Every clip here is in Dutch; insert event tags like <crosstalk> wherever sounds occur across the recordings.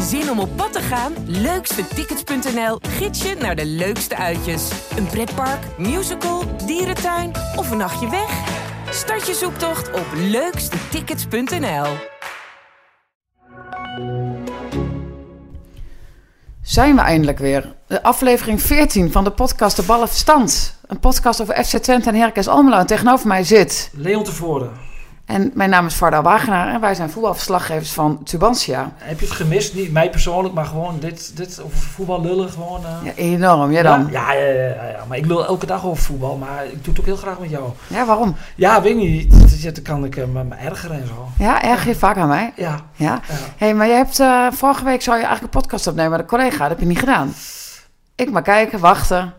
Zin om op pad te gaan? Leukstetickets.nl gids je naar de leukste uitjes. Een pretpark, musical, dierentuin of een nachtje weg? Start je zoektocht op leukstetickets.nl. Zijn we eindelijk weer. De aflevering 14 van de podcast De Ballen Verstand. Een podcast over FC Twente en Herkens Almelo. En tegenover mij zit... Leon tevoren. En mijn naam is Varda Wagenaar en wij zijn voetbalverslaggevers van Tubantia. Heb je het gemist? Niet mij persoonlijk, maar gewoon dit, dit over voetbal lullen gewoon. uh... Ja, enorm. Jij dan? Ja, ja, ja, ja, maar ik lul elke dag over voetbal, maar ik doe het ook heel graag met jou. Ja, waarom? Ja, weet ik niet. Dan kan ik uh, me ergeren en zo. Ja, erg je vaak aan mij? Ja. Ja? ja. hey, maar je hebt, uh, vorige week zou je eigenlijk een podcast opnemen met een collega. Dat heb je niet gedaan. Ik maar kijken, wachten.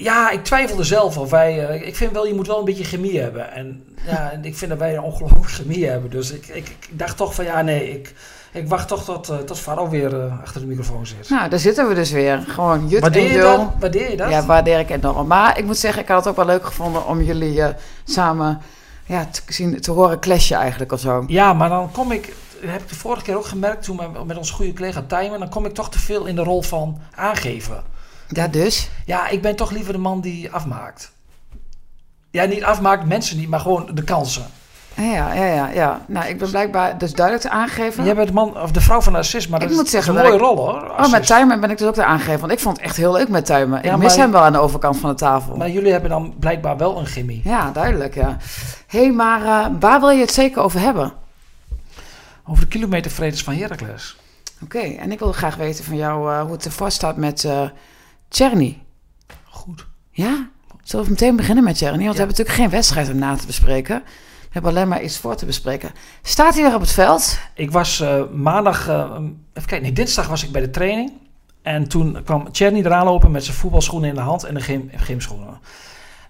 Ja, ik twijfelde zelf of wij. Uh, ik vind wel, je moet wel een beetje chemie hebben. En ja, <laughs> ik vind dat wij een ongelooflijk chemie hebben. Dus ik, ik, ik, dacht toch van ja, nee, ik, ik wacht toch tot, uh, tot Faro weer uh, achter de microfoon zit. Nou, daar zitten we dus weer. Gewoon jut waardeer en je dat? Waardeer je dat? Ja, waardeer ik enorm. Maar ik moet zeggen, ik had het ook wel leuk gevonden om jullie samen ja, te, zien, te horen clashen eigenlijk of zo. Ja, maar dan kom ik. Dat heb ik de vorige keer ook gemerkt toen met, met onze goede collega Tijmen. Dan kom ik toch te veel in de rol van aangeven. Ja, dus? Ja, ik ben toch liever de man die afmaakt. Ja, niet afmaakt, mensen niet, maar gewoon de kansen. Ja, ja, ja. ja. Nou, ik ben blijkbaar dus duidelijk te aangeven. Jij bent de man of de vrouw van de assist, maar ik dat moet is, zeggen, een mooie ik, rol hoor. Assist. Oh, met Tuimen ben ik dus ook te aangegeven. Want ik vond het echt heel leuk met Tuimen. Ja, ik mis maar, hem wel aan de overkant van de tafel. Maar jullie hebben dan blijkbaar wel een chemie. Ja, duidelijk, ja. Hé, hey, maar uh, waar wil je het zeker over hebben? Over de kilometervredens van Heracles. Oké, okay, en ik wil graag weten van jou uh, hoe het ervoor staat met uh, Czerny. Goed. Ja? Zullen we meteen beginnen met Jeremy? Want ja. we hebben natuurlijk geen wedstrijd om na te bespreken. We hebben alleen maar iets voor te bespreken. Staat hij weer op het veld? Ik was uh, maandag, uh, even kijken, nee, dinsdag was ik bij de training. En toen kwam Cherny eraan lopen met zijn voetbalschoenen in de hand en de gym, gymschoenen.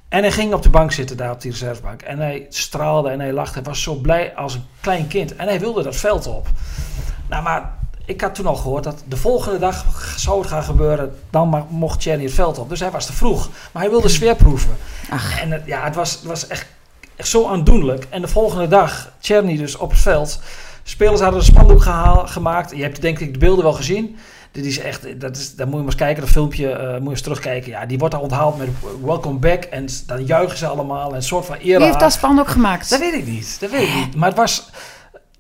En hij ging op de bank zitten daar op die reservebank. En hij straalde en hij lachte. Hij was zo blij als een klein kind. En hij wilde dat veld op. Nou, maar ik had toen al gehoord dat de volgende dag zou het gaan gebeuren. Dan mocht Jenny het veld op. Dus hij was te vroeg. Maar hij wilde sfeer proeven. Ach. En het, ja, het was, het was echt, echt zo aandoenlijk. En de volgende dag, Cherny dus op het veld. Spelers hadden een spandoek gehaal, gemaakt. Je hebt denk ik de beelden wel gezien. Dit is echt, dat is, daar moet je maar eens kijken, dat filmpje uh, moet je eens terugkijken. Ja, die wordt daar onthaald met welcome back en dan juichen ze allemaal en een soort van eer. Wie heeft dat spandoek gemaakt? Dat weet ik niet, dat weet ik niet. Maar het was,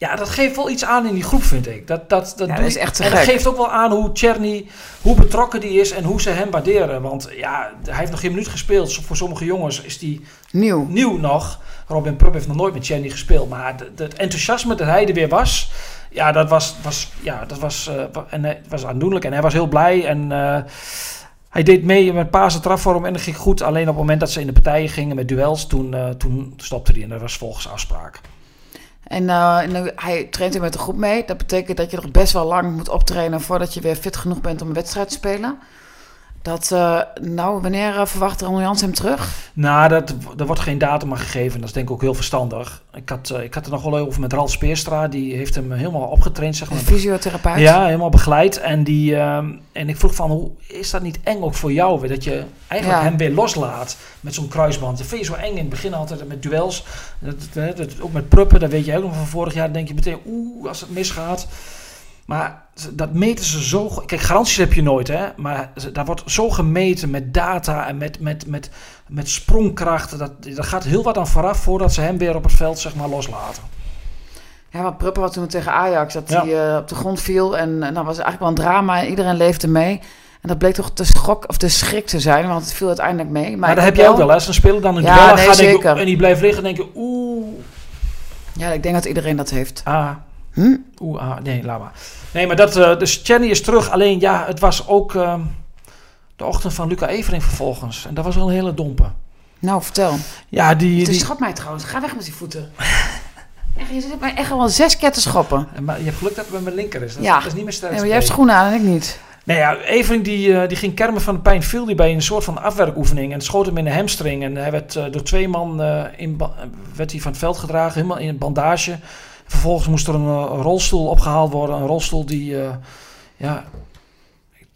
ja, dat geeft wel iets aan in die groep, vind ik. Dat, dat, dat, ja, dat is echt te en dat geeft ook wel aan hoe Czerny, hoe betrokken die is en hoe ze hem waarderen. Want ja, hij heeft nog geen minuut gespeeld. Voor sommige jongens is die nieuw, nieuw nog. Robin Prupp heeft nog nooit met Czerny gespeeld. Maar het enthousiasme dat hij er weer was, ja, dat was, was, ja, dat was, uh, en, uh, was aandoenlijk. En hij was heel blij en... Uh, hij deed mee met Pasen trafvorm en dat ging goed. Alleen op het moment dat ze in de partijen gingen met duels, toen, uh, toen stopte hij. En dat was volgens afspraak. En uh, hij traint er met de groep mee. Dat betekent dat je nog best wel lang moet optrainen voordat je weer fit genoeg bent om een wedstrijd te spelen. Dat, uh, nou, wanneer uh, verwacht Ronald Jans hem terug? Nou, dat, er wordt geen datum aan gegeven. Dat is denk ik ook heel verstandig. Ik had, uh, ik had er nog wel over met Ralf Speerstra. Die heeft hem helemaal opgetraind, zeg maar. Een fysiotherapeut? Ja, helemaal begeleid. En, die, en ik vroeg van, hoe is dat niet eng ook voor jou? Dat je eigenlijk ja. hem weer loslaat met zo'n kruisband. Dat vind je zo eng in het begin altijd met duels. Dat, dat, dat, ook met pruppen, dat weet je ook nog van vorig jaar. Dan denk je meteen, oeh, als het misgaat. Maar dat meten ze zo. Kijk, garanties heb je nooit, hè? Maar daar wordt zo gemeten met data en met, met, met, met sprongkracht. Dat, dat gaat heel wat aan vooraf voordat ze hem weer op het veld zeg maar, loslaten. Ja, wat Pruppen was toen tegen Ajax, dat ja. hij uh, op de grond viel. En, en dat was eigenlijk wel een drama. Iedereen leefde mee. En dat bleek toch te schok of te schrik te zijn, want het viel uiteindelijk mee. Maar, maar dat heb jij ook wel, hè? Ze spelen dan een ja, duel nee, gaat zeker. Denken, en die blijft liggen en denken, oeh. Ja, ik denk dat iedereen dat heeft. Ah. Hm? Oeh, ah, nee, laat maar. Nee, maar dat, uh, dus Jenny is terug. Alleen, ja, het was ook uh, de ochtend van Luca Evering vervolgens. En dat was wel een hele dompe. Nou, vertel. Ja, die... Het die... schat mij trouwens. Ga weg met die voeten. <laughs> echt, je zit mij echt al zes keer te schoppen. Maar je hebt geluk dat het met mijn linker is. Dat, ja. dat is niet meer sterk. Nee, maar jij hebt schoenen aan en ik niet. Nee, ja, Evering die, uh, die ging kermen van de pijn. Viel die bij een soort van afwerkoefening. En schoot hem in de hamstring. En hij werd door twee man in werd hij van het veld gedragen. Helemaal in een bandage. Vervolgens moest er een, uh, rolstoel opgehaald worden. Een rolstoel die, uh, ja,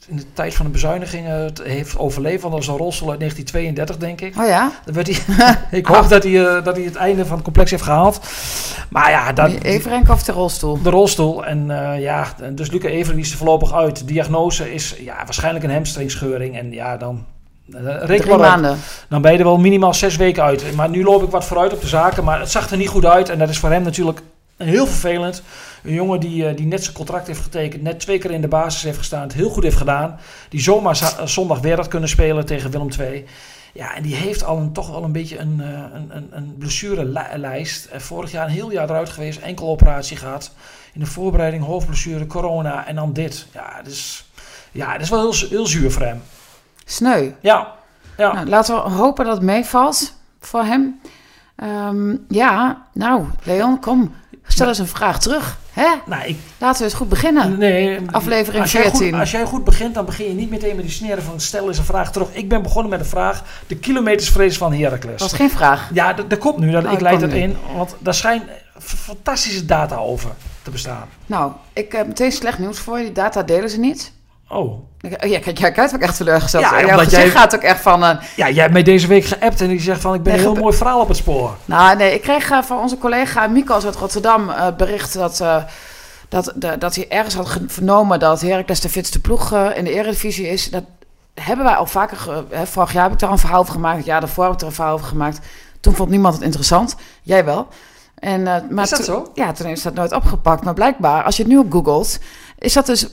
in de tijd van de bezuinigingen het heeft overleefd. Want dat was een rolstoel uit 1932, denk ik. Oh ja? Dan werd hij, <laughs> ik hoop dat hij, eh, dat hij het einde van het complex heeft gehaald. Maar ja, dat, of de rolstoel? de rolstoel. En eh, ja, dus Luca Everen die is er voorlopig uit. De diagnose is ja, waarschijnlijk een hamstringscheuring. En ja, dan... eh, reken Drie maanden. Dan ben je er wel minimaal zes weken uit. Maar nu loop ik wat vooruit op de zaken. Maar het zag er niet goed uit. En dat is voor hem natuurlijk heel vervelend. Een jongen die, eh, die net zijn contract heeft getekend. Net twee keer in de basis heeft gestaan. Het heel goed heeft gedaan. Die zomaar eh, zondag weer had kunnen spelen tegen Willem II. Ja, en die heeft al een, toch wel een beetje een, eh, een, een, een blessurelijst. Vorig jaar een heel jaar eruit geweest. Enkel operatie gehad. In de voorbereiding hoofdblessure, corona en dan dit. Ja, dus, ja dat is wel heel, heel zuur voor hem. Sneu. Ja, ja. Nou, laten we hopen dat het meevalt voor hem. Ehm, ja, nou, Leon, kom. Stel eens een vraag terug. Hè? Nou, ik, Laten we eens goed beginnen. Nee, Aflevering als jij, 14. Goed, als jij goed begint, dan begin je niet meteen met die sneren van stel eens een vraag terug. Ik ben begonnen met de vraag, de kilometersvrees van Heracles. Dat was geen vraag. Ja, dat komt nu. Dat, Oh, ik leid nu. in, want daar schijnt fantastische data over te bestaan. Nou, ik heb meteen slecht nieuws voor je. Die data delen ze niet. Oh, oh Ja, kijk, jij kijkt ook echt teleurgesteld. Ja, Jouw jij- gaat ook echt van... ja, jij hebt mij deze week geappt en die zegt van ik ben Nee, een heel mooi verhaal op het spoor. Nou, nee, ik kreeg eh, van onze collega Mikos uit Rotterdam het bericht dat, eh, dat, de- dat hij ergens had vernomen dat Heracles de fitste ploeg in de Eredivisie is. Dat hebben wij al vaker, hè, vorig jaar heb ik daar een verhaal over gemaakt, ja, daarvoor heb ik er een verhaal over gemaakt. Toen vond niemand het interessant, jij wel. En, maar Is dat zo? Ja, toen is dat nooit opgepakt. Maar blijkbaar, als je het nu op googelt, is dat dus,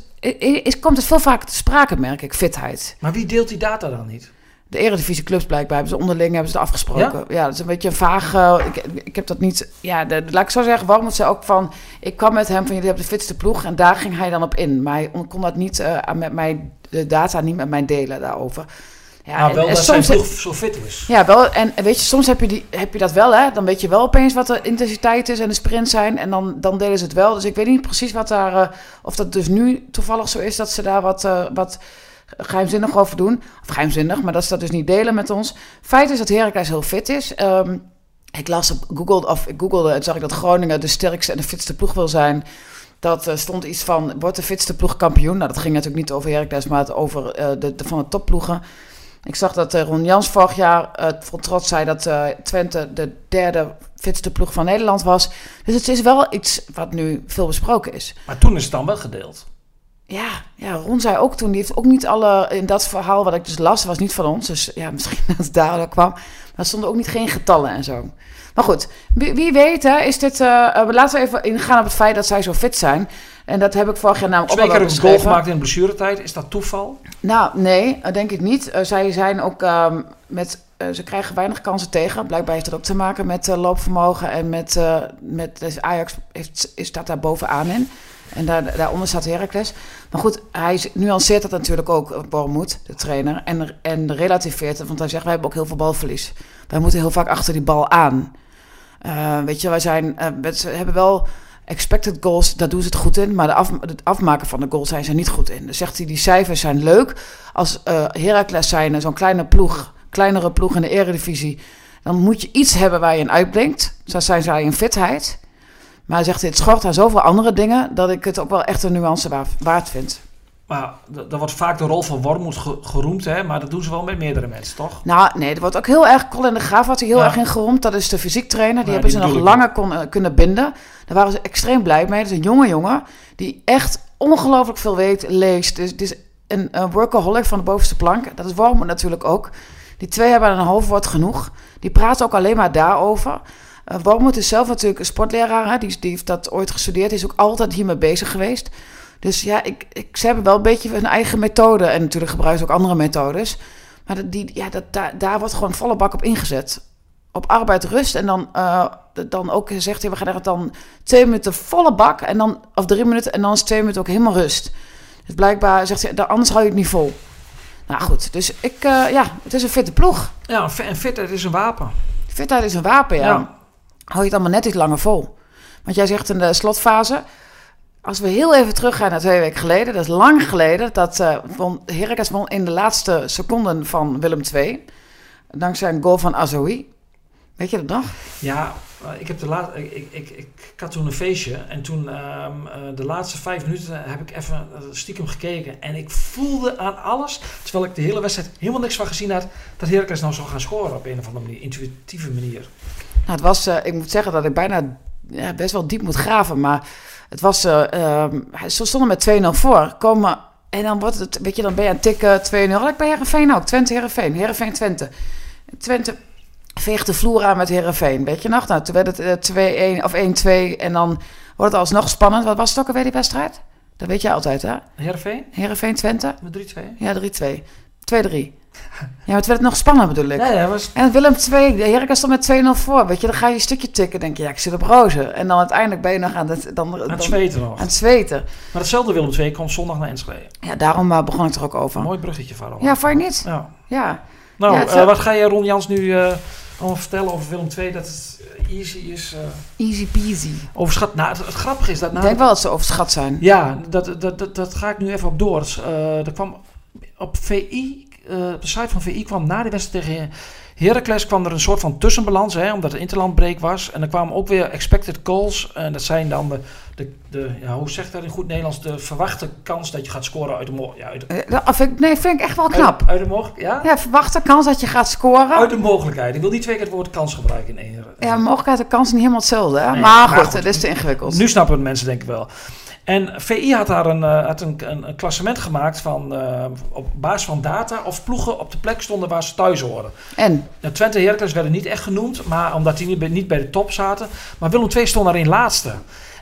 is, komt het veel vaker te sprake, merk ik, fitheid. Maar wie deelt die data dan niet? De Eredivisie clubs blijkbaar hebben ze onderling hebben ze het afgesproken. Ja, dat is een beetje een vaag. eh, ik, ik heb dat niet. Ja, de, laat ik zo zeggen. Waarom het ze ook van. Ik kwam met hem van jullie hebben de fitste ploeg en daar ging hij dan op in. Maar hij kon dat niet aan met mij de data niet met mij delen daarover. Ja, en- wel en dat soms zo fit is. ja, wel. En weet je, soms heb je, die, heb je dat wel, hè? Dan weet je wel opeens wat de intensiteit is en de sprint zijn. En dan, dan delen ze het wel. Dus ik weet niet precies wat daar. eh, of dat dus nu toevallig zo is dat ze daar wat, eh, wat geheimzinnig over doen. Of geheimzinnig, maar dat ze dat dus niet delen met ons. Feit is dat Heracles heel fit is. Ehm, ik las op Google, of ik googelde en zag ik dat Groningen de sterkste en de fitste ploeg wil zijn. Dat eh, stond iets van, wordt de fitste ploeg kampioen? Nou, dat ging natuurlijk niet over Heracles, maar het over de, de, van de topploegen. Ik zag dat eh, Ron Jans vorig jaar eh vol trots zei dat eh, Twente de derde fitste ploeg van Nederland was. Dus het is wel iets wat nu veel besproken is. Maar toen is het dan wel gedeeld. Ja, ja, Ron zei ook toen, die heeft ook niet alle, in dat verhaal wat ik dus las, was niet van ons. Dus ja, <laughs> misschien dat het daardoor kwam. Maar er stonden ook niet geen getallen en zo. Maar goed, wie, wie weet hè, is dit, eh, eh, laten we even ingaan op het feit dat zij zo fit zijn. En dat heb ik vorig jaar namelijk Twee ook al keer een goal gemaakt in de blessuretijd. Is dat toeval? Nou, nee, denk ik niet. Eh, zij zijn ook ehm, met. ze krijgen weinig kansen tegen. Blijkbaar heeft dat ook te maken met loopvermogen. En met. met dus Ajax heeft, is, staat daar bovenaan in. En daar, daaronder staat Heracles. Maar goed, hij nuanceert dat natuurlijk ook, eh, Bormoed, de trainer. En, en relativeert het, want hij zegt: wij hebben ook heel veel balverlies. Wij moeten heel vaak achter die bal aan. Eh, weet je, wij zijn. ze hebben wel expected goals, daar doen ze het goed in. Maar de af, het afmaken van de goals zijn ze niet goed in. Dus zegt hij, die cijfers zijn leuk. Als eh Heracles zijn, zo'n kleine ploeg, kleinere ploeg in de eredivisie... dan moet je iets hebben waar je in uitblinkt. Zo zijn zij in fitheid. Maar hij zegt, het schort aan zoveel andere dingen... dat ik het ook wel echt een nuance wa- waard vind. Maar dat wordt vaak de rol van Wormoed ge- geroemd, hè? maar dat doen ze wel met meerdere mensen, toch? Nou, nee, er wordt ook heel erg... Colin de Graaf had hij heel Ja. erg in geroemd. Dat is de fysiektrainer. Die Ja, hebben die ze nog langer kon, eh, kunnen binden. Daar waren ze extreem blij mee. Dat is een jonge jongen die echt ongelooflijk veel weet, leest. Dus het is een, een workaholic van de bovenste plank. Dat is Wormoed natuurlijk ook. Die twee hebben een hoofdwoord genoeg. Die praten ook alleen maar daarover. Uh, Wormoed is zelf natuurlijk een sportleraar. Hè? Die, die heeft dat ooit gestudeerd. Is ook altijd hiermee bezig geweest. Dus ja, ik, ik, ze hebben wel een beetje hun eigen methode. En natuurlijk gebruiken ze ook andere methodes. Maar dat, die, ja, dat, daar, daar wordt gewoon volle bak op ingezet. Op arbeid, rust. En dan, eh, dan ook zegt hij, we gaan er dan twee minuten volle bak. En dan, of drie minuten. En dan is twee minuten ook helemaal rust. Dus blijkbaar zegt hij, anders hou je het niet vol. Nou goed, dus ik, eh, ja, het is een fitte ploeg. Ja, en fit, het is een wapen. Fitheid is een wapen, ja. Ja. Hou je het allemaal net iets langer vol. Want jij zegt in de slotfase... Als we heel even teruggaan naar twee weken geleden... dat is lang geleden... dat eh won, won in de laatste seconden van Willem II... dankzij een goal van Azoui. Weet je dat nog? Ja, eh, ik, heb de laat, ik, ik, ik, ik had toen een feestje en toen ehm, eh, de laatste vijf minuten heb ik even stiekem gekeken. En ik voelde aan alles, terwijl ik de hele wedstrijd helemaal niks van gezien had, dat Heracles nou zou gaan scoren op een of andere manier, intuïtieve manier. Nou, het was, ik moet zeggen dat ik bijna ja, best wel diep moet graven, maar het was, ehm, ze stonden met 2-0 voor, komen en dan wordt het, weet je, dan ben je aan het tikken 2-0. Ik bij Herenveen ook, Twente Herenveen, Herenveen Twente. Twente veegt de vloer aan met Herenveen. Weet je nog? Nou, toen werd het 2-1 uh, of 1-2 en dan wordt het alsnog spannend. Wat was het ook alweer die wedstrijd? Dat weet je altijd, hè? Herenveen? Herenveen Twente? Met 3-2? Ja, 3-2. 2-3. Ja, het werd nog spannend bedoel ik. Ja, ja, was... En Willem 2, de Heracles stond met 2-0 voor. Weet je, dan ga je een stukje tikken. denk je, ja, ik zit op rozen. En dan uiteindelijk ben je nog aan het... Dan, aan het zweten nog. Aan het zweten. Maar hetzelfde Willem 2 komt zondag naar Enschede. Ja, daarom uh, begon ik er ook over. Mooi bruggetje, Varo. Ja, voor je niet? Ja. ja. Nou, ja, uh, wat ga je Ron Jans nu uh, allemaal vertellen over Willem 2? Dat het easy is. easy peasy. Overschat. Nou, het, het, grappige is dat... Nou, ik denk wel dat ze overschat zijn. Ja, dat, dat, dat, dat ga ik nu even op door. Dus, er kwam op VI uh, op de site van VI kwam na de wedstrijd tegen Heracles kwam er een soort van tussenbalans, hè, omdat het interlandbreek was. En er kwamen ook weer expected goals. En dat zijn dan de, de, de ja, hoe zegt dat in goed Nederlands, de verwachte kans dat je gaat scoren uit de ja, uit de, uh, vind, Nee, vind ik echt wel knap. Uit, uit de mogelijkheid, ja? Ja, verwachte kans dat je gaat scoren. Uit de mogelijkheid. Ik wil niet twee keer het woord kans gebruiken in één. Ja, mogelijkheid en kans is niet helemaal hetzelfde. Hè? Nee, maar, maar, goed, het is te ingewikkeld. Nu snappen het mensen denk ik wel. En VI had daar een, uh, had een, een, een, klassement gemaakt van uh, op basis van data of ploegen op de plek stonden waar ze thuis horen. En? Nou, Twente en Heracles werden niet echt genoemd, maar omdat die niet bij, niet bij de top zaten. Maar Willem II stond daarin laatste.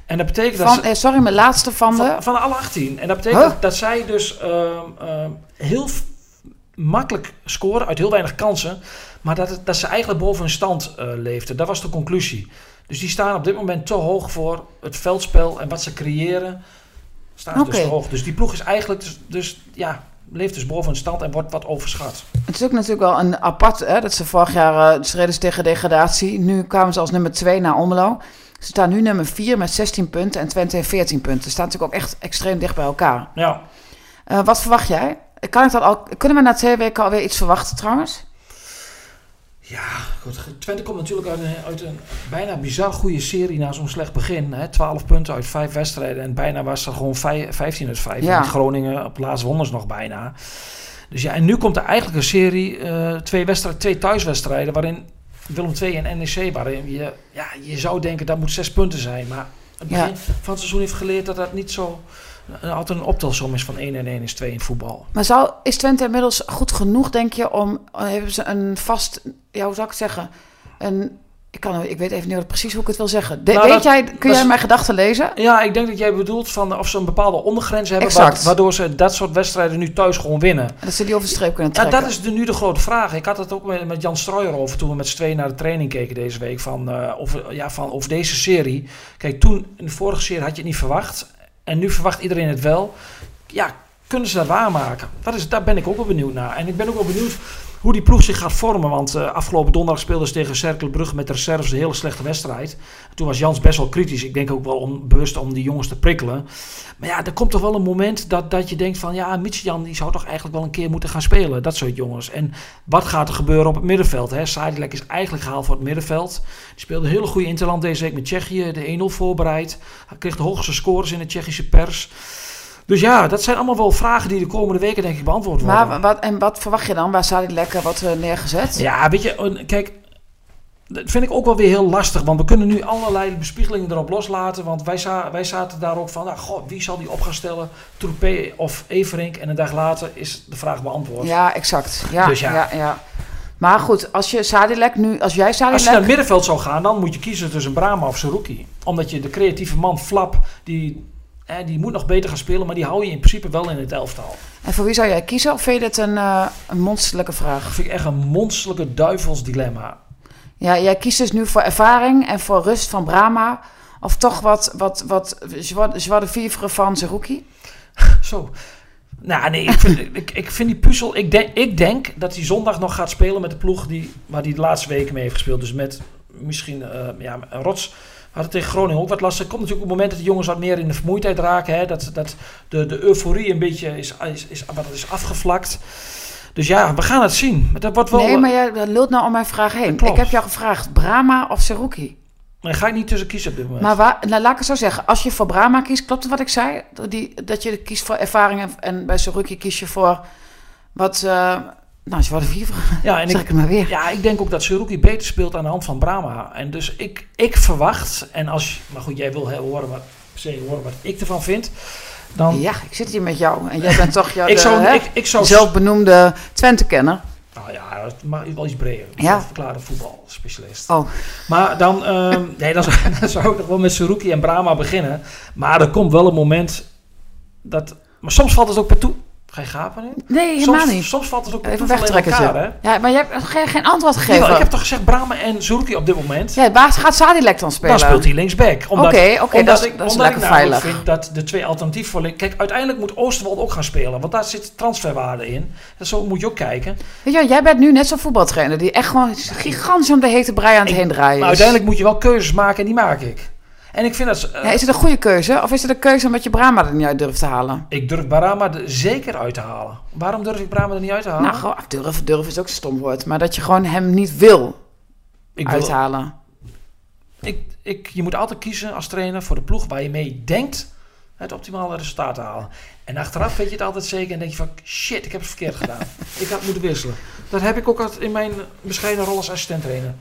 En dat betekent van, dat ze, eh, sorry, mijn laatste van, van de... Van alle 18. En dat betekent huh? dat zij dus uh, heel makkelijk scoren uit heel weinig kansen. Maar dat, dat ze eigenlijk boven hun stand uh, leefden. Dat was de conclusie. Dus die staan op dit moment te hoog voor het veldspel en wat ze creëren. Staan okay. dus te hoog. Dus die ploeg is eigenlijk dus, dus ja, leeft dus boven hun stand en wordt wat overschat. Het is ook natuurlijk wel een apart, hè, dat ze vorig jaar uh, ze tegen degradatie. Nu kwamen ze als nummer 2 naar Omelo. Ze staan nu nummer 4 met 16 punten en Twente heeft 14 punten. Ze staan natuurlijk ook echt extreem dicht bij elkaar. Ja. Uh, wat verwacht jij? Kan ik dat al, kunnen we na twee weken alweer iets verwachten trouwens? Ja, goed. Twente komt natuurlijk uit een, uit een bijna bizar goede serie na zo'n slecht begin. Hè? 12 punten uit 5 wedstrijden en bijna was er gewoon 5, 15 uit 5. Ja. En Groningen op laatst wonnen ze nog bijna. Dus ja, en nu komt er eigenlijk een serie, uh, twee, wedstrijden, twee thuiswedstrijden, waarin Willem II en NEC, waarin je, ja, je zou denken dat moet zes punten zijn. Maar het begin Ja. van het seizoen heeft geleerd dat dat niet zo... altijd een optelsom is van 1 en 1 is 2 in voetbal. Maar zou, is Twente inmiddels goed genoeg, denk je, om... Hebben ze een vast... Ja, hoe zou ik het zeggen? Een... Ik, kan, ik weet even niet precies hoe ik het wil zeggen. De, Nou, weet dat- jij, kun jij is- mijn gedachten lezen? Ja, ik denk dat jij bedoelt van of ze een bepaalde ondergrens hebben, waardoor ze dat soort wedstrijden nu thuis gewoon winnen. Dat ze die over de streep kunnen Ja, trekken. dat is de, nu de grote vraag. Ik had het ook met, met Jan Strooijer over toen we met z'n tweeën naar de training keken deze week. Van, eh, over, ja, van, over deze serie. Kijk, toen in de vorige serie had je het niet verwacht. En nu verwacht iedereen het wel. Ja, kunnen ze dat waarmaken? Dat is, daar ben ik ook wel benieuwd naar. En ik ben ook wel benieuwd hoe die ploeg zich gaat vormen. Want eh, afgelopen donderdag speelden ze tegen Cercle Brugge met reserves een hele slechte wedstrijd. Toen was Jans best wel kritisch. Ik denk ook wel om, bewust om die jongens te prikkelen. Maar ja, er komt toch wel een moment dat, dat je denkt van... ja, Jan die zou toch eigenlijk wel een keer moeten gaan spelen. Dat soort jongens. En wat gaat er gebeuren op het middenveld? Sadilek is eigenlijk gehaald voor het middenveld. Die speelde een hele goede interland deze week met Tsjechië. De 1-0 voorbereid. Hij kreeg de hoogste scores in de Tsjechische pers. Dus ja, dat zijn allemaal wel vragen die de komende weken denk ik beantwoord worden. Maar wat, en wat verwacht je dan? Waar zou die lekker wat eh, neergezet? Ja, weet je, kijk, dat vind ik ook wel weer heel lastig. Want we kunnen nu allerlei bespiegelingen erop loslaten. Want wij, za wij zaten daar ook van, nou, goh, wie zal die op gaan stellen? Troepé of Everink? En een dag later is de vraag beantwoord. Ja, exact. Ja, Dus ja. ja. Ja, Maar goed, als je Sadilek nu, als jij Als je naar Sadilek... het middenveld zou gaan, dan moet je kiezen tussen Brahma of Saruki. Omdat je de creatieve man, Flap, die, die moet nog beter gaan spelen. Maar die hou je in principe wel in het elftal. En voor wie zou jij kiezen? Of vind je dit een, eh, een monsterlijke vraag? Dat vind ik echt een monsterlijke duivels dilemma. Ja, jij kiest dus nu voor ervaring en voor rust van Brahma. Of toch wat, wat, wat joie de vivre van Zerouki? <laughs> Zo. Nou, nee, ik vind, <laughs> ik, ik vind die puzzel... Ik denk, ik denk dat hij zondag nog gaat spelen met de ploeg die, waar hij de laatste weken mee heeft gespeeld. Dus met misschien... eh, ja, Rots had het tegen Groningen ook wat lastig. Het komt natuurlijk op het moment dat de jongens wat meer in de vermoeidheid raken. Hè, dat dat de, de euforie een beetje is, is, is, wat is afgevlakt. Dus ja, we gaan het zien. Dat wordt wel, Nee, maar jij lult nou om mijn vraag heen. Ik heb jou gevraagd, Brahma of Seruki? Daar ga ik niet tussen kiezen op dit moment. Maar waar, nou, laat ik het zo zeggen. Als je voor Brahma kiest, klopt het wat ik zei? Dat Die, dat je kiest voor ervaringen en bij Seruki kies je voor wat... eh, nou, ze worden vier ja, en zeg ik, het maar weer. ja, ik denk ook dat Seruki beter speelt aan de hand van Brahma. En dus ik, ik verwacht, en als, maar goed, jij wil horen wat, se horen wat ik ervan vind. Dan, Ja, ik zit hier met jou. En jij bent toch ja, <laughs> ik, de, zou, hè, ik, ik zou zelfbenoemde Twente-kenner. Nou ja, mag wel iets breder. Ja. Verklare voetbalspecialist. Oh. Maar dan, ehm, <laughs> nee, dan, zou, <laughs> dan zou ik nog wel met Saruki en Brahma beginnen. Maar er komt wel een moment dat... Maar soms valt het ook per toe... Ga je gapen nu? Nee, helemaal soms, niet. Soms valt het ook Even in wegtrekken. elkaar? Ja, maar jij hebt geen, geen antwoord gegeven. ik heb toch gezegd Brahma en Saruki op dit moment? Ja, waar gaat Sadilek dan spelen? Dan speelt hij linksback. Omdat, Oké, oké, omdat dat is- ik, dat is lekker ik veilig. vind dat de twee alternatieven voor Kijk, uiteindelijk moet Oosterwald ook gaan spelen. Want daar zit transferwaarde in. En zo moet je ook kijken. Weet je, jij bent nu net zo'n voetbaltrainer die echt gewoon gigantisch om de hete brei aan het Ik- heen draaien is. Maar uiteindelijk moet je wel keuzes maken en die maak ik. En ik vind dat... eh, Ja, is het een goede keuze? Of is het een keuze omdat je Brahma er niet uit durft te halen? Ik durf Brahma er zeker uit te halen. Waarom durf ik Brahma er niet uit te halen? Nou, gewoon, durven, durven is ook een stom woord. Maar dat je gewoon hem niet wil ik wil, uithalen. ik, ik, je moet altijd kiezen als trainer voor de ploeg waar je mee denkt het optimale resultaat te halen. En achteraf weet je het altijd zeker en denk je van shit, ik heb het verkeerd gedaan. <laughs> ik had moeten wisselen. Dat heb ik ook altijd in mijn bescheiden rol als assistent trainer.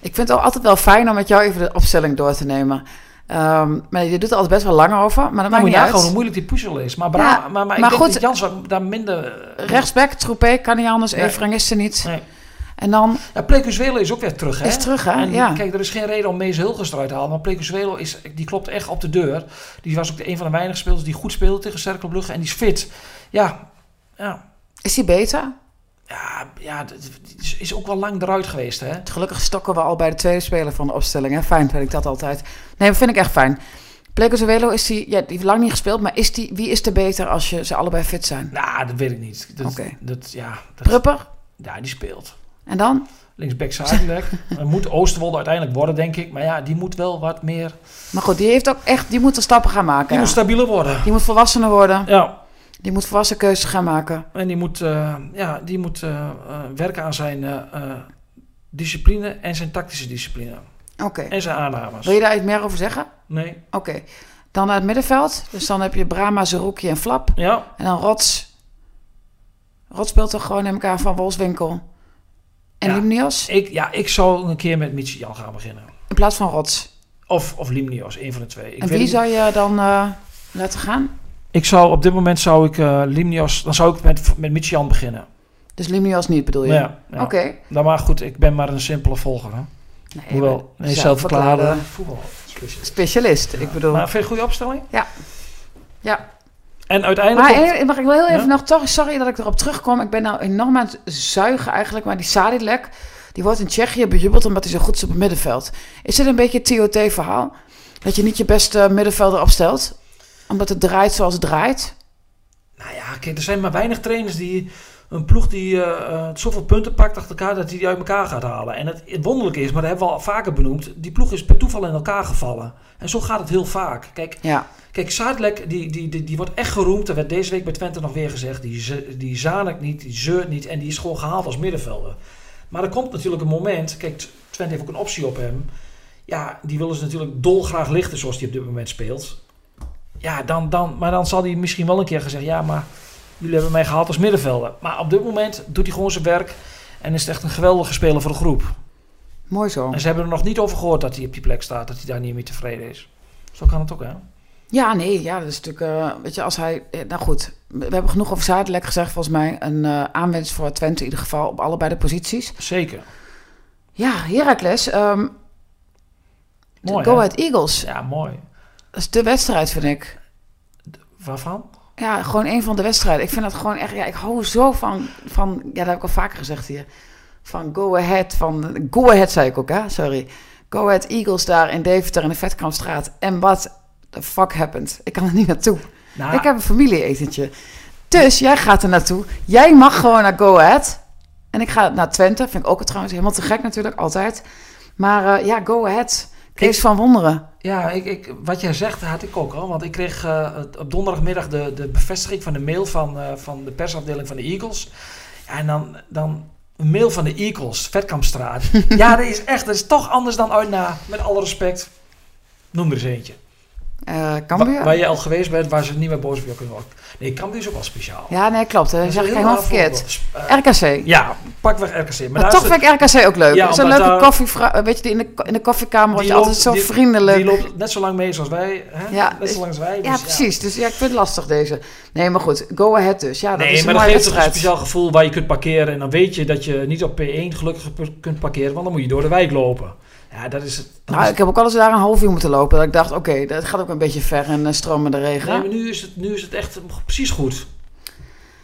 Ik vind het al- altijd wel fijn om met jou even de opstelling door te nemen. Ehm, maar je doet er altijd best wel lang over. Maar dat Dan maakt niet uit. gewoon hoe moeilijk die puzzel is. Maar, Brahma, Ja, maar, maar, ik maar denk goed, dat Jans daar minder... Rechtsback, Troepé, kan niet anders. Nee. Evereng is er niet. Nee. En dan Ja, is ook weer terug, hè? is terug, hè? En ja. kijk, er is geen reden om Mees Hilgers eruit te halen. Maar Plecusuelo is, die klopt echt op de deur. Die was ook de, een van de weinige spelers die goed speelde tegen Cercle Brugge. En die is fit. Ja, ja, Is hij beter? Ja, ja is- ook wel lang eruit geweest, hè? Gelukkig stokken we al bij de tweede speler van de opstelling. Hè? Fijn vind ik dat altijd. Nee, dat vind ik echt fijn. Plecozuelo is die, ja, die heeft lang niet gespeeld, maar is die, wie is er beter als je ze allebei fit zijn? Nou, dat weet ik niet. Dat, dat, ja, dat, Prupper? ja, die speelt. En dan? Linksback Zuidelijk. <laughs> Moet Oosterwolde uiteindelijk worden, denk ik. Maar ja, die moet wel wat meer... Maar goed, die heeft ook echt, die moet er stappen gaan maken. Die ja. moet stabieler worden. Die moet volwassener worden. Ja, Die moet volwassen keuzes gaan maken. en die moet, eh, ja, die moet eh, eh, werken aan zijn discipline en zijn tactische discipline. Oké. En zijn aannames. Wil je daar iets meer over zeggen? Nee. Oké. Dan naar het middenveld. Dus dan heb je Brahma, Zerouki en Flap. Ja, En dan Rots. Rots speelt toch gewoon in elkaar van Wolfswinkel. En Ja. Limnios ik, ja, ik zou een keer met Jan gaan beginnen. in plaats van Rots. Of, of Limnios, een van de twee. Ik, en wie zou je dan laten gaan? Ik zou op dit moment zou ik eh, Limnios, dan zou ik met, met Mitsi Jan beginnen. Dus Limnios niet bedoel je? Ja, ja. Oké. Nou, maar goed, ik ben maar een simpele volger. Hè? Nee, Hoewel, nee, zelfverklaarde voetbal. Specialist, ik bedoel. Maar vind je een goede opstelling? Ja. Ja. En uiteindelijk... Maar mag ik wel heel even Ja? nog toch, sorry dat ik erop terugkom. Ik ben nou enorm aan het zuigen eigenlijk. Maar die Sadilek, die wordt in Tsjechië bejubeld omdat hij zo goed is op het middenveld. Is dit een beetje het TOT-verhaal? Dat je niet je beste middenvelder opstelt? Omdat het draait zoals het draait? Nou ja, kijk, er zijn maar weinig trainers die een ploeg die eh, zoveel punten pakt achter elkaar dat hij die uit elkaar gaat halen. En het, het wonderlijke is, maar dat hebben we al vaker benoemd, die ploeg is per toeval in elkaar gevallen. En zo gaat het heel vaak. Kijk, Ja. kijk Zuidlek, die, die, die, die wordt echt geroemd. Er werd deze week bij Twente nog weer gezegd, die, die zanik niet, die zeurt niet en die is gewoon gehaald als middenvelder. Maar er komt natuurlijk een moment, kijk, Twente heeft ook een optie op hem. Ja, die willen ze natuurlijk dolgraag lichten zoals hij op dit moment speelt. Ja, dan, dan, maar dan zal hij misschien wel een keer gezegd, ja, maar jullie hebben mij gehaald als middenvelder. Maar op dit moment doet hij gewoon zijn werk en is het echt een geweldige speler voor de groep. Mooi zo. En ze hebben er nog niet over gehoord dat hij op die plek staat, dat hij daar niet mee tevreden is. Zo kan het ook, hè? Ja, nee, ja, dat is natuurlijk, eh, weet je, als hij, eh, nou goed, we hebben genoeg over Zadelijk gezegd, volgens mij. Een eh aanwinst voor Twente in ieder geval op allebei de posities. Zeker. Ja, Heracles, Mooi, Go? Ahead Eagles. Ja, mooi. Dat is de wedstrijd, vind ik. Waarvan? Ja, gewoon een van de wedstrijden. Ik vind dat gewoon echt, ja, ik hou zo van, van ja, dat heb ik al vaker gezegd hier. Van Go Ahead, van, Go Ahead zei ik ook, hè, sorry. Go Ahead Eagles daar in Deventer in de Vetkampstraat. En wat the fuck happened? Ik kan er niet naartoe. Nou, Ik heb een familieetentje. Dus jij gaat er naartoe. Jij mag gewoon naar Go Ahead. En ik ga naar Twente. Vind ik ook trouwens helemaal te gek natuurlijk, altijd. Maar eh, ja, Go Ahead. Kees Ik- van Wonderen. Ja, ik, ik, wat jij zegt had ik ook al. Want ik kreeg eh, op donderdagmiddag de, de bevestiging van de mail van, eh, van de persafdeling van de Eagles. En dan, dan een mail van de Eagles, Vetkampstraat. <laughs> ja, dat is echt, dat is toch anders dan uit naar, met alle respect. Noem er eens eentje. Uh, Waar, waar je al geweest bent, waar ze niet meer boos op je kunnen worden. Nee, Cambuur is ook wel speciaal. Ja, nee, klopt. Dat zeg ik helemaal verkeerd. Uh, RKC. Ja, pakweg RKC. Maar, maar toch vind ik RKC ook leuk. Ja, het is een leuke koffie, weet je, die in de, in de koffiekamer word je altijd zo die, vriendelijk. Die loopt net zo lang mee zoals wij. Hè? Ja, net zo lang als wij. Dus ja, precies. Dus ja, ik vind het lastig deze. Nee, maar goed. Go ahead dus. Ja, dat nee, is maar dat geeft een speciaal gevoel waar je kunt parkeren. En dan weet je dat je niet op P1 gelukkig kunt parkeren. Want dan moet je door de wijk lopen. Ja, dat is het. Nou, ik heb ook al eens daar een half uur moeten lopen. Dat ik dacht, oké, dat gaat ook een beetje ver en uh, stromen de regen. Nee, maar nu is het, nu is het echt precies goed.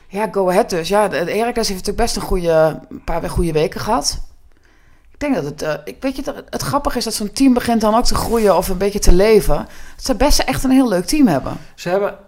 Ja, go ahead dus. Ja, Erik heeft natuurlijk best een goede, een paar goede weken gehad. Ik denk dat het, uh, ik weet je, het, het grappige is dat zo'n team begint dan ook te groeien of een beetje te leven. Dat ze best echt een heel leuk team hebben. Ze hebben,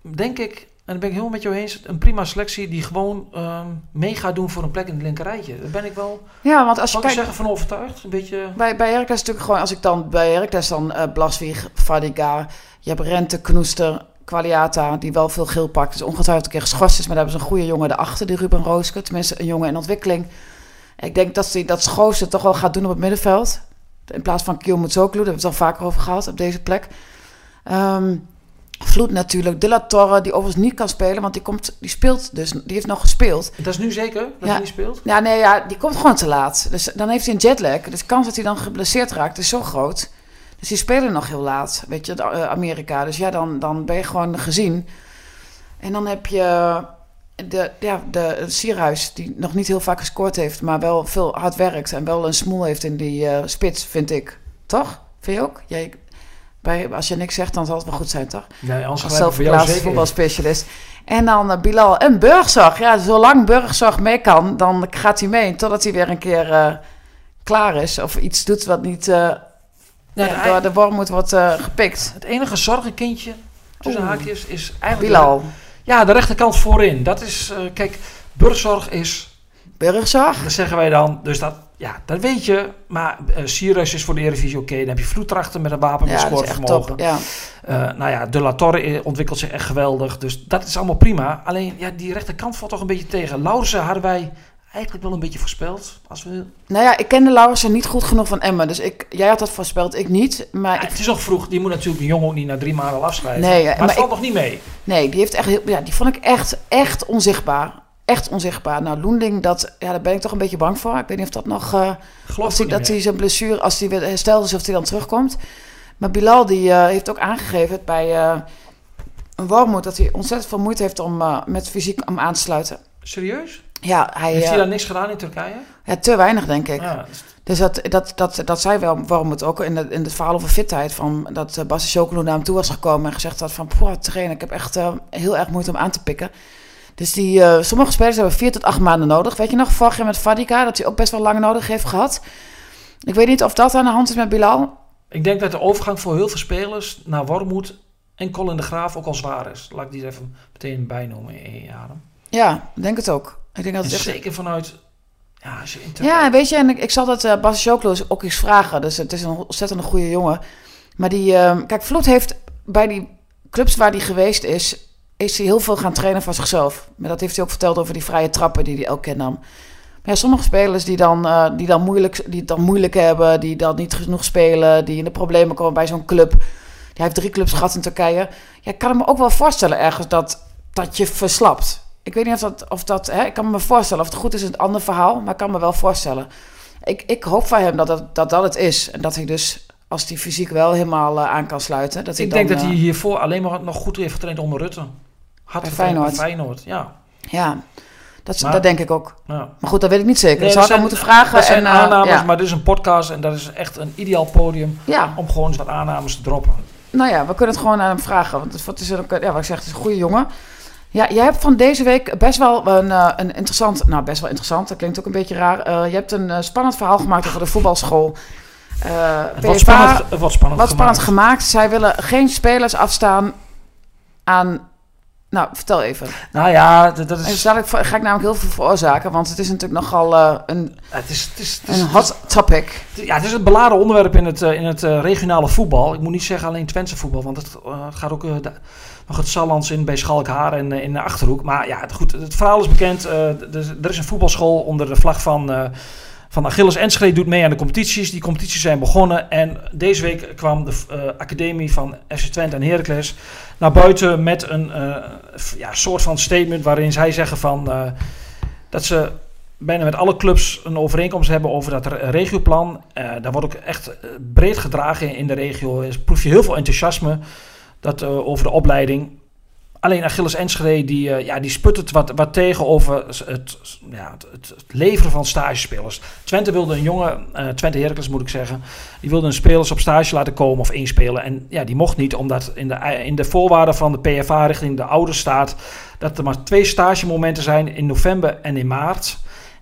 denk ik, en dan ben ik helemaal met jou eens. Een prima selectie die gewoon um, mee gaat doen voor een plek in het linkerrijtje. Daar ben ik wel. Ja, want als je kijkt. zeggen van overtuigd. Een beetje. Bij, bij Heracles natuurlijk gewoon. Als ik dan bij Heracles dan uh, Blaswieg, Fadiga. Je hebt Rente, Knoester, Qualiata. Die wel veel geel pakt. Dus ongetwijfeld een keer geschorst is. Maar daar hebben ze een goede jongen erachter. Die Ruben Rooske. Tenminste, een jongen in ontwikkeling. Ik denk dat, die, dat Schoos toch wel gaat doen op het middenveld. In plaats van Kiel Mutsoklu. Daar hebben we het al vaker over gehad op deze plek. Um, Vloed natuurlijk. De La Torre, die overigens niet kan spelen, want die, komt, die speelt dus. Die heeft nog gespeeld. Dat is nu zeker dat ja. hij niet speelt? Ja, nee, ja, die komt gewoon te laat. Dus dan heeft hij een jetlag. Dus de kans dat hij dan geblesseerd raakt is zo groot. Dus die spelen nog heel laat, weet je, Amerika. Dus ja, dan, dan ben je gewoon gezien. En dan heb je de, ja, de Sierhuis, die nog niet heel vaak gescoord heeft, maar wel veel hard werkt en wel een smoel heeft in die uh, spits, vind ik. Toch? Vind je ook? Jij, bij, als je niks zegt, dan zal het wel goed zijn, toch? Nee, als zelfverplaatst voetbalspecialist. En dan uh, Bilal en Burgzorg. Ja, zolang Burgzorg mee kan, dan gaat hij mee. Totdat hij weer een keer uh, klaar is. Of iets doet wat niet uh, ja, ja, door de wormoed wordt gepikt. Het enige zorgenkindje tussen Oeh. haakjes is eigenlijk... Bilal. De, ja, de rechterkant voorin. Dat is, kijk, Burgzorg is... Burgzorg? Dat zeggen wij dan. Dus dat, ja, dat weet je. Maar uh, Sirius is voor de Eredivisie oké. Okay. Dan heb je vloedtrachten met een wapen met ja, scorevermogen. Ja. Uh, nou ja, De La Torre ontwikkelt zich echt geweldig. Dus dat is allemaal prima. Alleen, ja, die rechterkant valt toch een beetje tegen. Laurensen hadden wij eigenlijk wel een beetje voorspeld. Als we... Nou ja, ik kende Laurensen niet goed genoeg van Emma. Dus ik, jij had dat voorspeld, ik niet. Maar ja, ik... Het is nog vroeg. Die moet natuurlijk een jongen ook niet na drie maanden afschrijven. Nee, maar, maar het valt ik... nog niet mee. Nee, die, heeft echt heel, ja, die vond ik echt, echt onzichtbaar echt onzichtbaar. Nou, Loending, dat, ja, daar ben ik toch een beetje bang voor. Ik weet niet of dat nog... Uh, Geloof hij, dat hij zijn blessure, als hij weer hersteld is, of hij dan terugkomt. Maar Bilal, die uh, heeft ook aangegeven bij uh, een warmoed... dat hij ontzettend veel moeite heeft om met fysiek om aan te sluiten. Serieus? Ja, hij... Heeft hij daar niks gedaan in Turkije? Ja, te weinig, denk ik. Ja, dus dat, dat, dat, dat zei wel waarom het ook in, de, in het verhaal over fitheid. Van dat uh, Chocolo naar hem toe was gekomen en gezegd had van... Poh, trainer, ik heb echt heel erg moeite om aan te pikken. Dus die, uh, sommige spelers hebben vier tot acht maanden nodig. Weet je nog, vorig jaar met Fadika, dat hij ook best wel lang nodig heeft gehad. Ik weet niet of dat aan de hand is met Bilal. Ik denk dat de overgang voor heel veel spelers naar Wormoed en Colin de Graaf ook al zwaar is. Laat ik die even meteen bijnoemen in je adem. Ja, ik denk het ook. Ik denk dat het echt... zeker vanuit... Ja, als je ja, weet je, en ik, ik zal dat uh, Bas Joklo ook eens vragen. Dus het is een ontzettend goede jongen. Maar die... Uh, kijk, Vloed heeft bij die clubs waar hij geweest is is hij heel veel gaan trainen voor zichzelf. Maar dat heeft hij ook verteld over die vrije trappen die hij elke keer nam. Maar ja, sommige spelers die, dan, uh, die, dan moeilijk, die het dan moeilijk hebben, die dan niet genoeg spelen, die in de problemen komen bij zo'n club. Hij heeft drie clubs gehad in Turkije. Ja, ik kan me ook wel voorstellen ergens dat, dat je verslapt. Ik weet niet of dat, of dat hè, ik kan me voorstellen. Of het goed is, is een ander verhaal, maar ik kan me wel voorstellen. Ik, ik hoop van hem dat dat, dat dat het is. En dat hij dus, als hij fysiek wel helemaal uh, aan kan sluiten. Dat ik hij denk dan, dat hij hiervoor alleen maar nog goed heeft getraind onder Rutte. Had bij Feyenoord. Feyenoord, ja. Ja, dat, maar, dat denk ik ook. Ja. Maar goed, dat weet ik niet zeker. Nee, zou ik moeten vragen. Dat zijn en, aannames, ja. maar dit is een podcast en dat is echt een ideaal podium ja. om gewoon eens wat aannames te droppen. Nou ja, we kunnen het gewoon aan hem vragen. Want het is, ook, ja, wat ik zeg, het is een goede jongen. Ja, jij hebt van deze week best wel een, uh, een interessant... Nou, best wel interessant. Dat klinkt ook een beetje raar. Uh, je hebt een spannend verhaal gemaakt over de voetbalschool. Uh, wat, spannend, wat spannend wat spannend gemaakt. Zij willen geen spelers afstaan aan nou, vertel even. Nou ja, dat, is... En dus dadelijk ga ik namelijk heel veel veroorzaken, want het is natuurlijk nogal uh, een, het is, het is, het is, een hot topic. Ja, het is een beladen onderwerp in het, uh, in het uh, regionale voetbal. Ik moet niet zeggen alleen Twentse voetbal, want het gaat ook de, nog het Sallands in bij Schalkhaar en in de Achterhoek. Maar ja, goed, het verhaal is bekend. er is een voetbalschool onder de vlag van van Achilles Enschede doet mee aan de competities. Die competities zijn begonnen. En deze week kwam de uh, academie van FC Twente en Heracles naar buiten met een uh, ja, soort van statement waarin zij zeggen van uh, dat ze bijna met alle clubs een overeenkomst hebben over dat regioplan. daar wordt ook echt breed gedragen in de regio. Er proef je heel veel enthousiasme dat, over de opleiding. Alleen Achilles Enschede die, uh, ja, die sputtert wat, wat tegen over het, ja, het, het, leveren van stagespelers. Twente wilde een jonge, uh, Twente Heracles moet ik zeggen, die wilde een spelers op stage laten komen of inspelen. En ja, die mocht niet, omdat in de, in de voorwaarden van de PFA richting de ouders staat dat er maar twee stagemomenten zijn in november en in maart.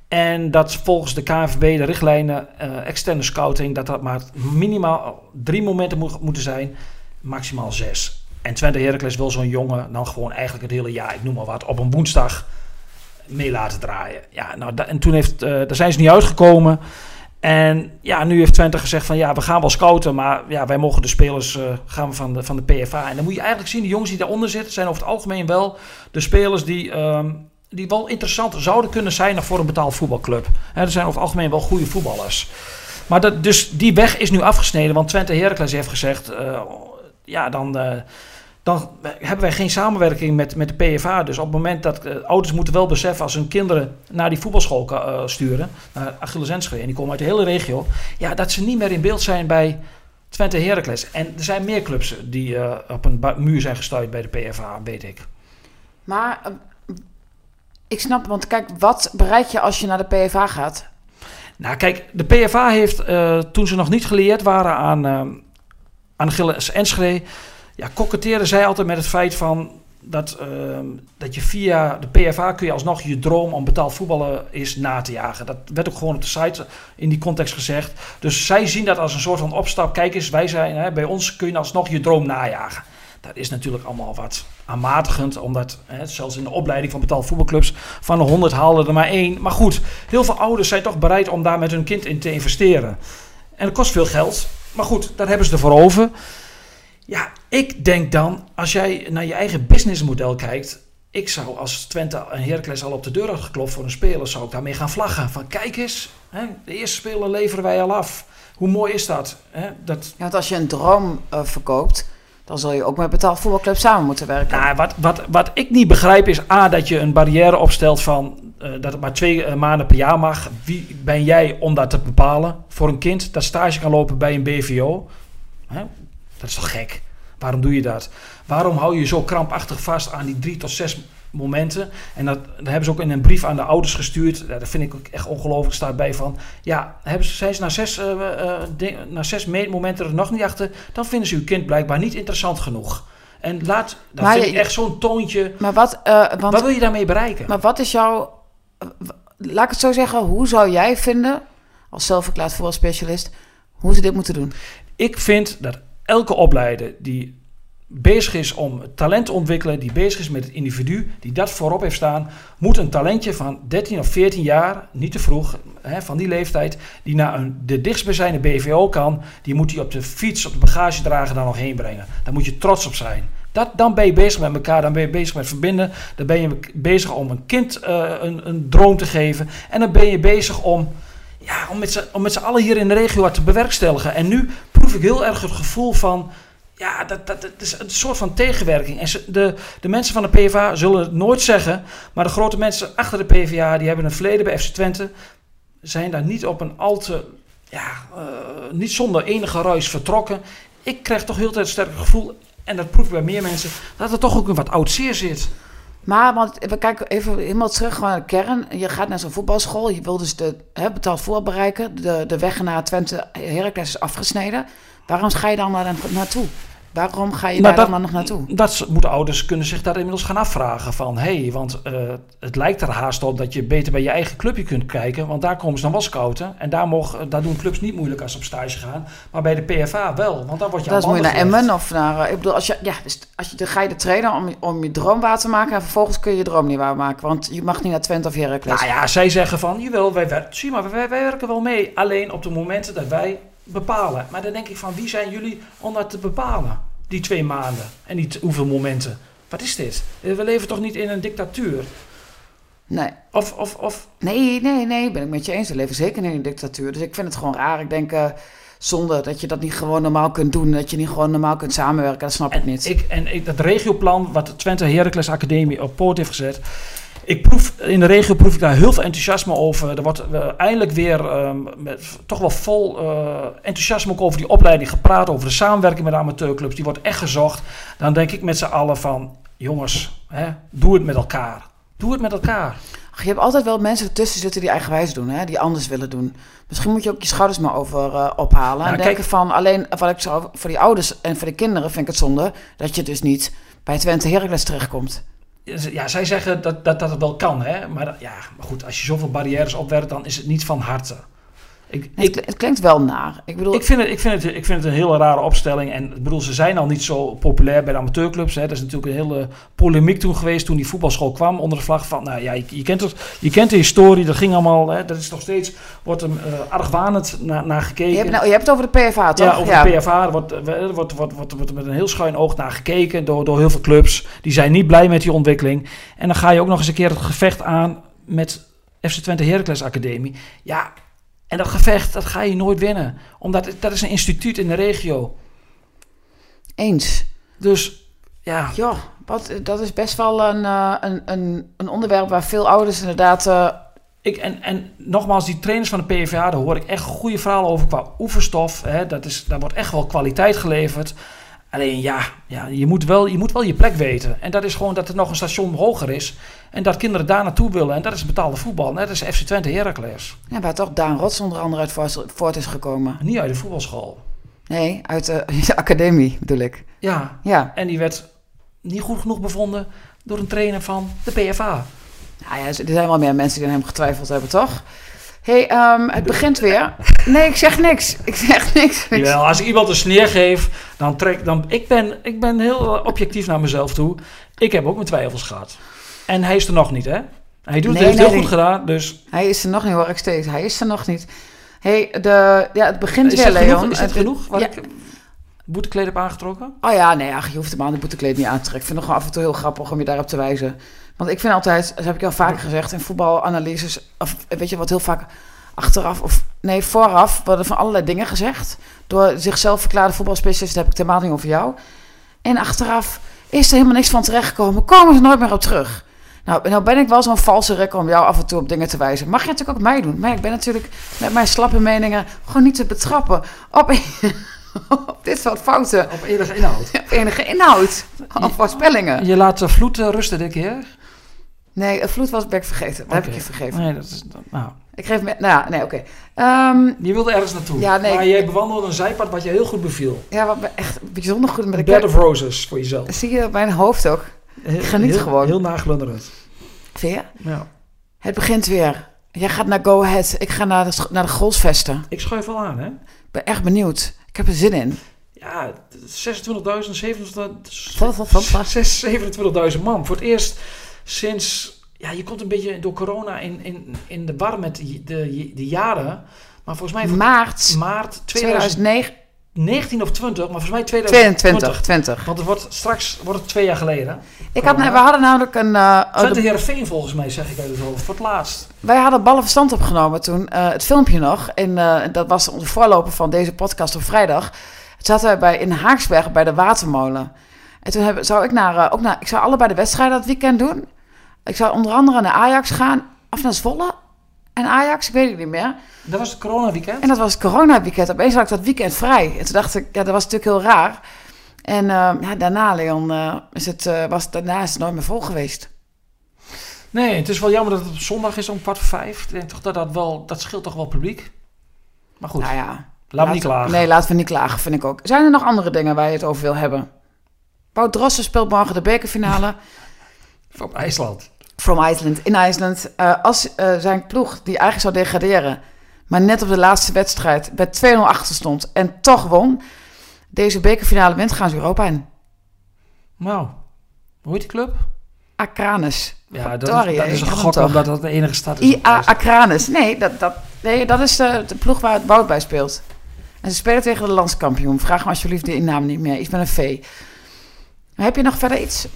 En dat volgens de KNVB, de richtlijnen, uh, externe scouting, dat dat maar minimaal drie momenten moet, moeten zijn, maximaal zes. En Twente Heracles wil zo'n jongen dan gewoon eigenlijk het hele jaar, ik noem maar wat, op een woensdag mee laten draaien. Ja, nou, en toen heeft, uh, daar zijn ze niet uitgekomen. En ja, nu heeft Twente gezegd van ja, we gaan wel scouten, maar ja, wij mogen de spelers uh, gaan van de, van de PFA. En dan moet je eigenlijk zien, de jongens die daaronder zitten, zijn over het algemeen wel de spelers die, um, die wel interessant zouden kunnen zijn voor een betaald voetbalclub. Er zijn over het algemeen wel goede voetballers. Maar dat, dus die weg is nu afgesneden, want Twente Heracles heeft gezegd, uh, ja, dan dan hebben wij geen samenwerking met, met de PFA. Dus op het moment dat uh, ouders moeten wel beseffen als hun kinderen naar die voetbalschool uh, sturen, naar Achilles Enschede, en die komen uit de hele regio, ja, dat ze niet meer in beeld zijn bij Twente Heracles. En er zijn meer clubs die uh, op een muur zijn gestuurd bij de PFA, weet ik. Maar ik snap, want kijk, wat bereik je als je naar de PFA gaat? Nou, kijk, de PFA heeft toen ze nog niet geleerd waren aan, aan Achilles Enschede ja, koketteren zij altijd met het feit van dat, uh, dat je via de PFA kun je alsnog je droom om betaald voetballen is na te jagen. Dat werd ook gewoon op de site in die context gezegd. Dus zij zien dat als een soort van opstap. Kijk eens, wij zijn, hè, bij ons kun je alsnog je droom najagen. Dat is natuurlijk allemaal wat aanmatigend, omdat hè, zelfs in de opleiding van betaald voetbalclubs van de 100 haalden er maar één. Maar goed, heel veel ouders zijn toch bereid om daar met hun kind in te investeren. En dat kost veel geld. Maar goed, daar hebben ze ervoor over. Ja, ik denk dan, als jij naar je eigen businessmodel kijkt. Ik zou als Twente en Heracles al op de deur had geklopt voor een speler, zou ik daarmee gaan vlaggen. Van kijk eens, hè, de eerste speler leveren wij al af. Hoe mooi is dat? Hè? dat... Ja, want als je een droom uh, verkoopt, dan zul je ook met betaald voetbalclub samen moeten werken. Nou, wat, wat, wat ik niet begrijp is A, dat je een barrière opstelt van uh, dat het maar twee uh, maanden per jaar mag. Wie ben jij om dat te bepalen? Voor een kind dat stage kan lopen bij een BVO. Hè? Dat is toch gek? Waarom doe je dat? Waarom hou je zo krampachtig vast aan die drie tot zes momenten? En dat, dat hebben ze ook in een brief aan de ouders gestuurd. Ja, dat vind ik ook echt ongelooflijk. Staat bij van, ja, hebben ze, zijn ze na zes, uh, uh, na zes momenten er nog niet achter, dan vinden ze uw kind blijkbaar niet interessant genoeg. En laat, dat maar vind ik echt zo'n toontje. Maar wat, uh, want, wat wil je daarmee bereiken? Maar wat is jouw, laat ik het zo zeggen, hoe zou jij vinden, als zelfverklaard voetbalspecialist, hoe ze dit moeten doen? Ik vind dat elke opleider die bezig is om talent te ontwikkelen, die bezig is met het individu, die dat voorop heeft staan, moet een talentje van 13 of 14 jaar, niet te vroeg, hè, van die leeftijd, die naar een, de dichtstbijzijnde BVO kan, die moet hij op de fiets, op de bagagedrager daar nog heen brengen. Daar moet je trots op zijn. Dat, dan ben je bezig met elkaar, dan ben je bezig met verbinden, dan ben je bezig om een kind uh, een, een droom te geven en dan ben je bezig om ja, om met z'n allen hier in de regio wat te bewerkstelligen. En nu ik heel erg het gevoel van. Ja, dat, dat, dat is een soort van tegenwerking. En de, de mensen van de PvA zullen het nooit zeggen. Maar de grote mensen achter de PvA, die hebben een verleden bij FC Twente. Zijn daar niet op een al te. Ja, uh, niet zonder enige ruis vertrokken. Ik krijg toch heel tijd een sterk gevoel. En dat proef ik bij meer mensen. Dat er toch ook een wat oud zeer zit. Maar want we kijken even helemaal terug naar de kern. Je gaat naar zo'n voetbalschool. Je wil dus de hè, betaald voetbal bereiken. De, de weg naar Twente Heracles is afgesneden. Waarom ga je dan daar naartoe? Waarom ga je nou, daar dan nog naartoe? Dat moeten ouders kunnen zich daar inmiddels gaan afvragen van... hé, hey, want uh, het lijkt er haast op dat je beter bij je eigen clubje kunt kijken... want daar komen ze dan wel scouten. En daar, mogen, daar doen clubs niet moeilijk als ze op stage gaan. Maar bij de PFA wel, want dan word je Dat is moet je naar Emmen of naar... Ik bedoel, als je, ja, dus als je, dan ga je de trainen om, om je droom waar te maken... en vervolgens kun je je droom niet waar maken. Want je mag niet naar Twente of Heracles. Nou ja, zij zeggen van, jawel, wij, zie maar, wij, wij werken wel mee. Alleen op de momenten dat wij bepalen. Maar dan denk ik van, wie zijn jullie om dat te bepalen? Die twee maanden en niet hoeveel momenten. Wat is dit? We leven toch niet in een dictatuur? Nee. Of, of, of... Nee, nee, nee, ben ik met je eens. We leven zeker in een dictatuur. Dus ik vind het gewoon raar. Ik denk, uh, zonde dat je dat niet gewoon normaal kunt doen. Dat je niet gewoon normaal kunt samenwerken. Dat snap en ik niet. Ik, en ik, dat regioplan wat Twente Heracles Academie op poort heeft gezet... Ik proef, in de regio proef ik daar heel veel enthousiasme over. Er wordt uh, eindelijk weer um, met, toch wel vol uh, enthousiasme ook over die opleiding gepraat. Over de samenwerking met amateurclubs. Die wordt echt gezocht. Dan denk ik met z'n allen van... Jongens, hè, doe het met elkaar. Doe het met elkaar. Ach, je hebt altijd wel mensen ertussen zitten die eigenwijs doen, hè? die anders willen doen. Misschien moet je ook je schouders maar over uh, ophalen. Nou, en denken kijk, van alleen wat ik zou voor die ouders en voor de kinderen vind ik het zonde dat je dus niet bij Twente Heracles terechtkomt. Ja, zij zeggen dat, dat, dat het wel kan, hè? Maar ja, maar goed, als je zoveel barrières opwerpt, dan is het niet van harte. Ik, ik, het klinkt wel naar. Ik, bedoel... ik, vind het, ik, vind het, ik vind het een hele rare opstelling. En ik bedoel, ze zijn al niet zo populair bij de amateurclubs. Hè. Er is natuurlijk een hele polemiek toen geweest toen die voetbalschool kwam onder de vlag van... Nou ja, je, je kent, het, je kent de historie, dat ging allemaal... Hè, dat is nog steeds, wordt er uh, argwanend naar, naar gekeken. Je hebt, nou, je hebt het over de PFA, toch? Ja, over ja. de PFA. Er wordt, er wordt, wordt, wordt, wordt met een heel schuin oog naar gekeken door, door heel veel clubs. Die zijn niet blij met die ontwikkeling. En dan ga je ook nog eens een keer het gevecht aan met FC Twente Heracles Academie. Ja, en dat gevecht, dat ga je nooit winnen. Omdat dat is een instituut in de regio. Eens. Dus ja. Ja, wat, dat is best wel een, uh, een, een, een, onderwerp waar veel ouders inderdaad. Uh... Ik, en, en nogmaals, die trainers van de PVA, daar hoor ik echt goede verhalen over qua oefenstof. Hè, dat is, daar wordt echt wel kwaliteit geleverd. Alleen ja, ja je, moet wel, je moet wel je plek weten. En dat is gewoon dat er nog een station hoger is. En dat kinderen daar naartoe willen. En dat is betaalde voetbal. Net als FC Twente Heracles. Ja, waar toch Daan Rots onder andere uit voort is gekomen. Niet uit de voetbalschool. Nee, uit de, <laughs> de academie bedoel ik. Ja. ja, en die werd niet goed genoeg bevonden door een trainer van de PFA. Nou ja, er zijn wel meer mensen die aan hem getwijfeld hebben, toch? Hey, um, het begint weer. Nee, ik zeg niks. Ik zeg niks. <laughs> Als iemand een sneer geeft, dan trek dan. Ik ben, ik ben heel objectief naar mezelf toe. Ik heb ook mijn twijfels gehad. En hij is er nog niet, hè? Hij doet het heel goed gedaan, dus... Hij is er nog niet, hoor ik steeds. Hij is er nog niet. hey, de, ja, het begint is weer, Leon. Genoeg? Is het, genoeg? Wat ja. ik boetekleed heb aangetrokken? Oh ja, nee, ach, je hoeft hem aan de boetekleed niet aan te trekken. Ik vind het nog af en toe heel grappig om je daarop te wijzen. Want ik vind altijd, dat heb ik al vaker gezegd, in voetbalanalyses... Of weet je wat heel vaak achteraf, of nee, vooraf worden van allerlei dingen gezegd. Door zichzelf verklaarde voetbalspecialisten, heb ik helemaal niet over jou. En achteraf is er helemaal niks van terechtgekomen. Komen ze nooit meer op terug. Nou, nou ben ik wel zo'n valse rekker om jou af en toe op dingen te wijzen. Mag je natuurlijk ook mij doen. Maar ik ben natuurlijk met mijn slappe meningen gewoon niet te betrappen op, <laughs> op dit soort fouten. Op enige inhoud. <laughs> Op enige inhoud. Op voorspellingen. Je laat de vloed rusten dit keer? Nee, de vloed was ik vergeten. Dat heb ik je vergeven. Nee, dat is... Nou. Ik geef me... Nou nee, oké. Okay. Um, ehm, je wilde ergens naartoe. Ja, nee, maar jij bewandelde een zijpad wat je heel goed beviel. Ja, wat me echt bijzonder goed... Met Bed of Roses voor jezelf. Zie je op mijn hoofd ook. Ik geniet heel, gewoon. Heel naglunderend. Vind je? Ja. Het begint weer. Jij gaat naar Go Ahead. Ik ga naar de, naar de Golfsvesten. Ik schuif al aan, hè? Ik ben echt benieuwd. Ik heb er zin in. Ja, 26.000, 27.000 man. Voor het eerst sinds ja, je komt een beetje door corona in, in, in de war met de, de, de jaren. Maar volgens mij... Maart, maart 2009. 19 of 20, maar volgens mij 2020. 20, 20. Want het wordt straks wordt het twee jaar geleden. Ik had, we hadden namelijk een... Uh, Twente Heerenveen volgens mij, zeg ik uit het hoofd, voor het laatst. Wij hadden ballenverstand opgenomen toen, uh, het filmpje nog. En uh, dat was onze voorloper van deze podcast op vrijdag. Het zaten wij bij, in Haaksberg bij de Watermolen. En toen heb, zou ik naar, ook naar... Ik zou allebei de wedstrijden dat weekend doen. Ik zou onder andere naar Ajax gaan, of naar Zwolle en Ajax, ik weet het niet meer. Dat was het corona-weekend? En dat was het corona-weekend. Opeens had ik dat weekend vrij. En toen dacht ik, ja, dat was natuurlijk heel raar. En uh, ja, daarna, Leon, uh, is het, uh, was, daarna is het nooit meer vol geweest. Nee, het is wel jammer dat het op zondag is om kwart voor vijf. Ik denk toch dat dat wel, dat scheelt toch wel publiek. Maar goed, nou ja, laten, laten we niet klagen. Nee, laten we niet klagen, vind ik ook. Zijn er nog andere dingen waar je het over wil hebben? Wout Drossen speelt morgen de bekerfinale. <laughs> Van IJsland. From Iceland, in IJsland. Uh, als uh, zijn ploeg, die eigenlijk zou degraderen, maar net op de laatste wedstrijd bij 2-0 achter stond en toch won, deze bekerfinale wint, gaan ze Europa in. Nou, hoe heet die club? Acranus. Ja, dat is, dat is een gok omdat dat de enige stad is. IA Acranus. Nee, dat, dat, nee, dat is de, de ploeg waar het Wout bij speelt. En ze spelen tegen de landskampioen. Vraag me alsjeblieft de naam niet meer. Iets met een V. heb je nog verder iets?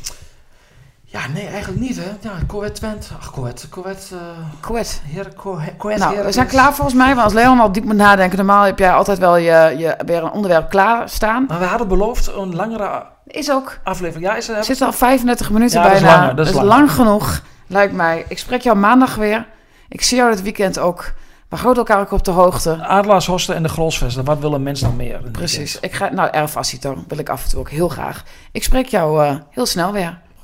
Ja, nee, eigenlijk niet, hè. Ja, Coët Twente. Ach, Coët. Coët. Uh, Coët. Heer, Coët. Nou, we zijn klaar volgens mij. Want als Leon al diep moet nadenken, normaal heb jij altijd wel je, je, weer een onderwerp klaar staan. Maar we hadden beloofd een langere is ook. aflevering. Ja, is er... Zit al 35 minuten ja, bijna. Dat is, langer, dat is, lang genoeg, lijkt mij. Ik spreek jou maandag weer. Ik zie jou dit weekend ook. We houden elkaar ook op de hoogte. Adelaars Hosten en de Grolsvesten. Wat willen mensen nog meer? Precies. Ik ga, nou, Erfasito wil ik af en toe ook heel graag. Ik spreek jou uh, heel snel weer.